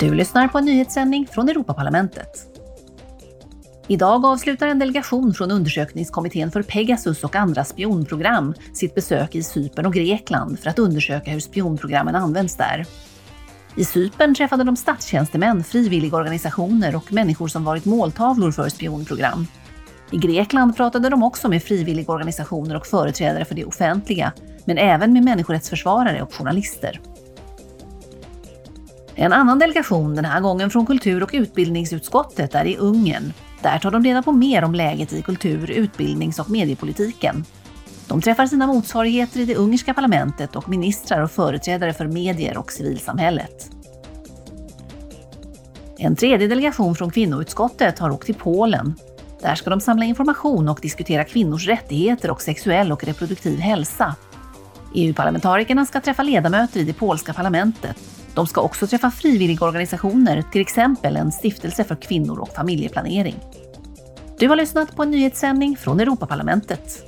Du lyssnar på en nyhetssändning från Europaparlamentet. Idag avslutar en delegation från undersökningskommittén för Pegasus och andra spionprogram sitt besök i Cypern och Grekland för att undersöka hur spionprogrammen används där. I Cypern träffade de statstjänstemän, frivilligorganisationer och människor som varit måltavlor för spionprogram. I Grekland pratade de också med frivilligorganisationer och företrädare för det offentliga, men även med människorättsförsvarare och journalister. En annan delegation, den här gången från kultur och utbildningsutskottet, är i Ungern. Där tar de reda på mer om läget i kultur-, utbildnings och mediepolitiken. De träffar sina motsvarigheter i det ungerska parlamentet och ministrar och företrädare för medier och civilsamhället. En tredje delegation från kvinnoutskottet har åkt till Polen. Där ska de samla information och diskutera kvinnors rättigheter och sexuell och reproduktiv hälsa. EU-parlamentarikerna ska träffa ledamöter i det polska parlamentet de ska också träffa frivilligorganisationer, till exempel en stiftelse för kvinnor och familjeplanering. Du har lyssnat på en nyhetssändning från Europaparlamentet.